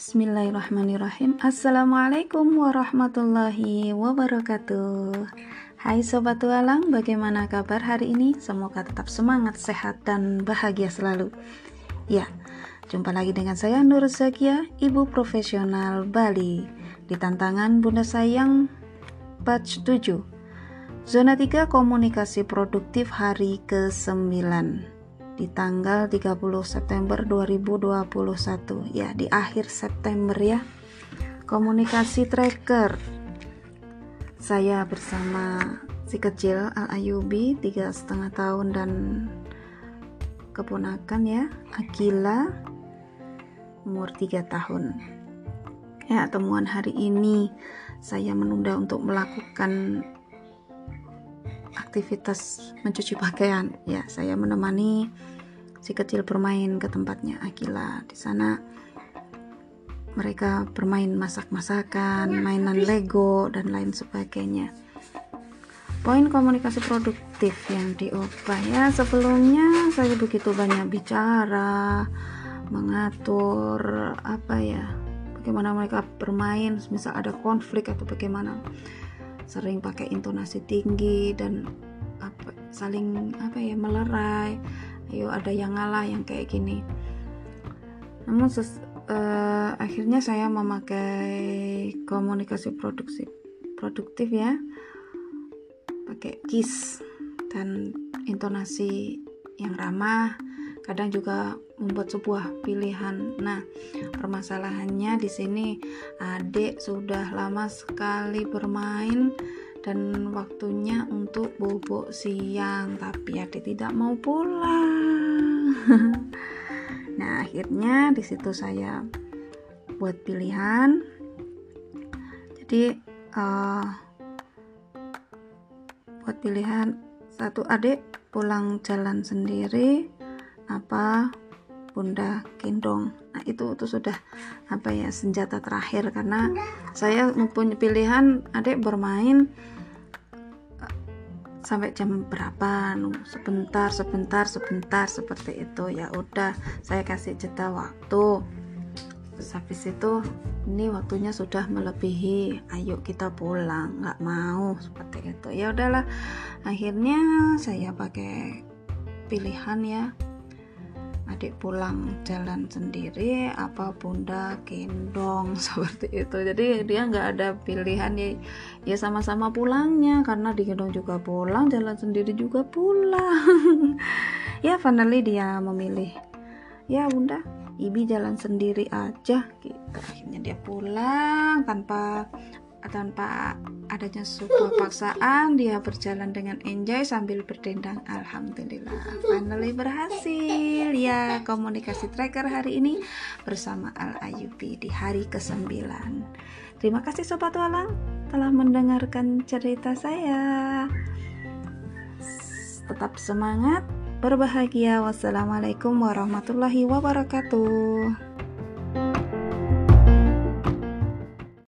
Bismillahirrahmanirrahim. Assalamualaikum warahmatullahi wabarakatuh. Hai Sobat Tualang, bagaimana kabar hari ini? Semoga tetap semangat, sehat, dan bahagia selalu. Ya, jumpa lagi dengan saya Nur Zakia, Ibu Profesional Bali. Di tantangan Bunda Sayang Batch 7 Zona 3 Komunikasi Produktif hari ke-9 di tanggal 30 September 2021 ya di akhir September ya. Komunikasi tracker. Saya bersama si kecil Al Ayubi tiga setengah tahun dan keponakan ya Akila umur 3 tahun. Ya temuan hari ini saya menunda untuk melakukan aktivitas mencuci pakaian. Ya saya menemani si kecil bermain ke tempatnya Akila. Di sana mereka bermain masak-masakan mainan Lego dan lain sebagainya. Poin komunikasi produktif yang diubah ya. Sebelumnya saya begitu banyak bicara mengatur apa ya bagaimana mereka bermain misal ada konflik atau bagaimana. Sering pakai intonasi tinggi dan apa saling apa ya melerai ayo ada yang ngalah yang kayak gini. Namun ses, uh, akhirnya saya memakai komunikasi produksi produktif ya. Pakai kiss dan intonasi yang ramah. Kadang juga membuat sebuah pilihan. Nah, permasalahannya di sini adik sudah lama sekali bermain dan waktunya untuk bobok siang. Tapi adik tidak mau pulang nah akhirnya di situ saya buat pilihan. Jadi uh, buat pilihan satu adik pulang jalan sendiri apa bunda gendong. Nah itu itu sudah apa ya senjata terakhir. Karena saya mempunyai pilihan adik bermain sampai jam berapa sebentar sebentar sebentar seperti itu. Ya udah saya kasih jeda waktu. Terus habis itu ini waktunya sudah melebihi. Ayo kita pulang nggak mau seperti itu. Ya udahlah akhirnya saya pakai pilihan ya adik pulang jalan sendiri apa bunda gendong seperti itu. Jadi dia nggak ada pilihan ya ya sama-sama pulangnya karena digendong juga pulang jalan sendiri juga pulang. Ya finally dia memilih ya bunda ibi jalan sendiri aja gitu. Akhirnya dia pulang tanpa tanpa adanya sebuah paksaan dia berjalan dengan enjoy sambil berdendang. Alhamdulillah. Finally berhasil. Ya komunikasi tracker hari ini bersama Al Ayubi di hari ke-9 terima kasih Sobat Walang telah mendengarkan cerita saya. Tetap semangat berbahagia. Wassalamualaikum warahmatullahi wabarakatuh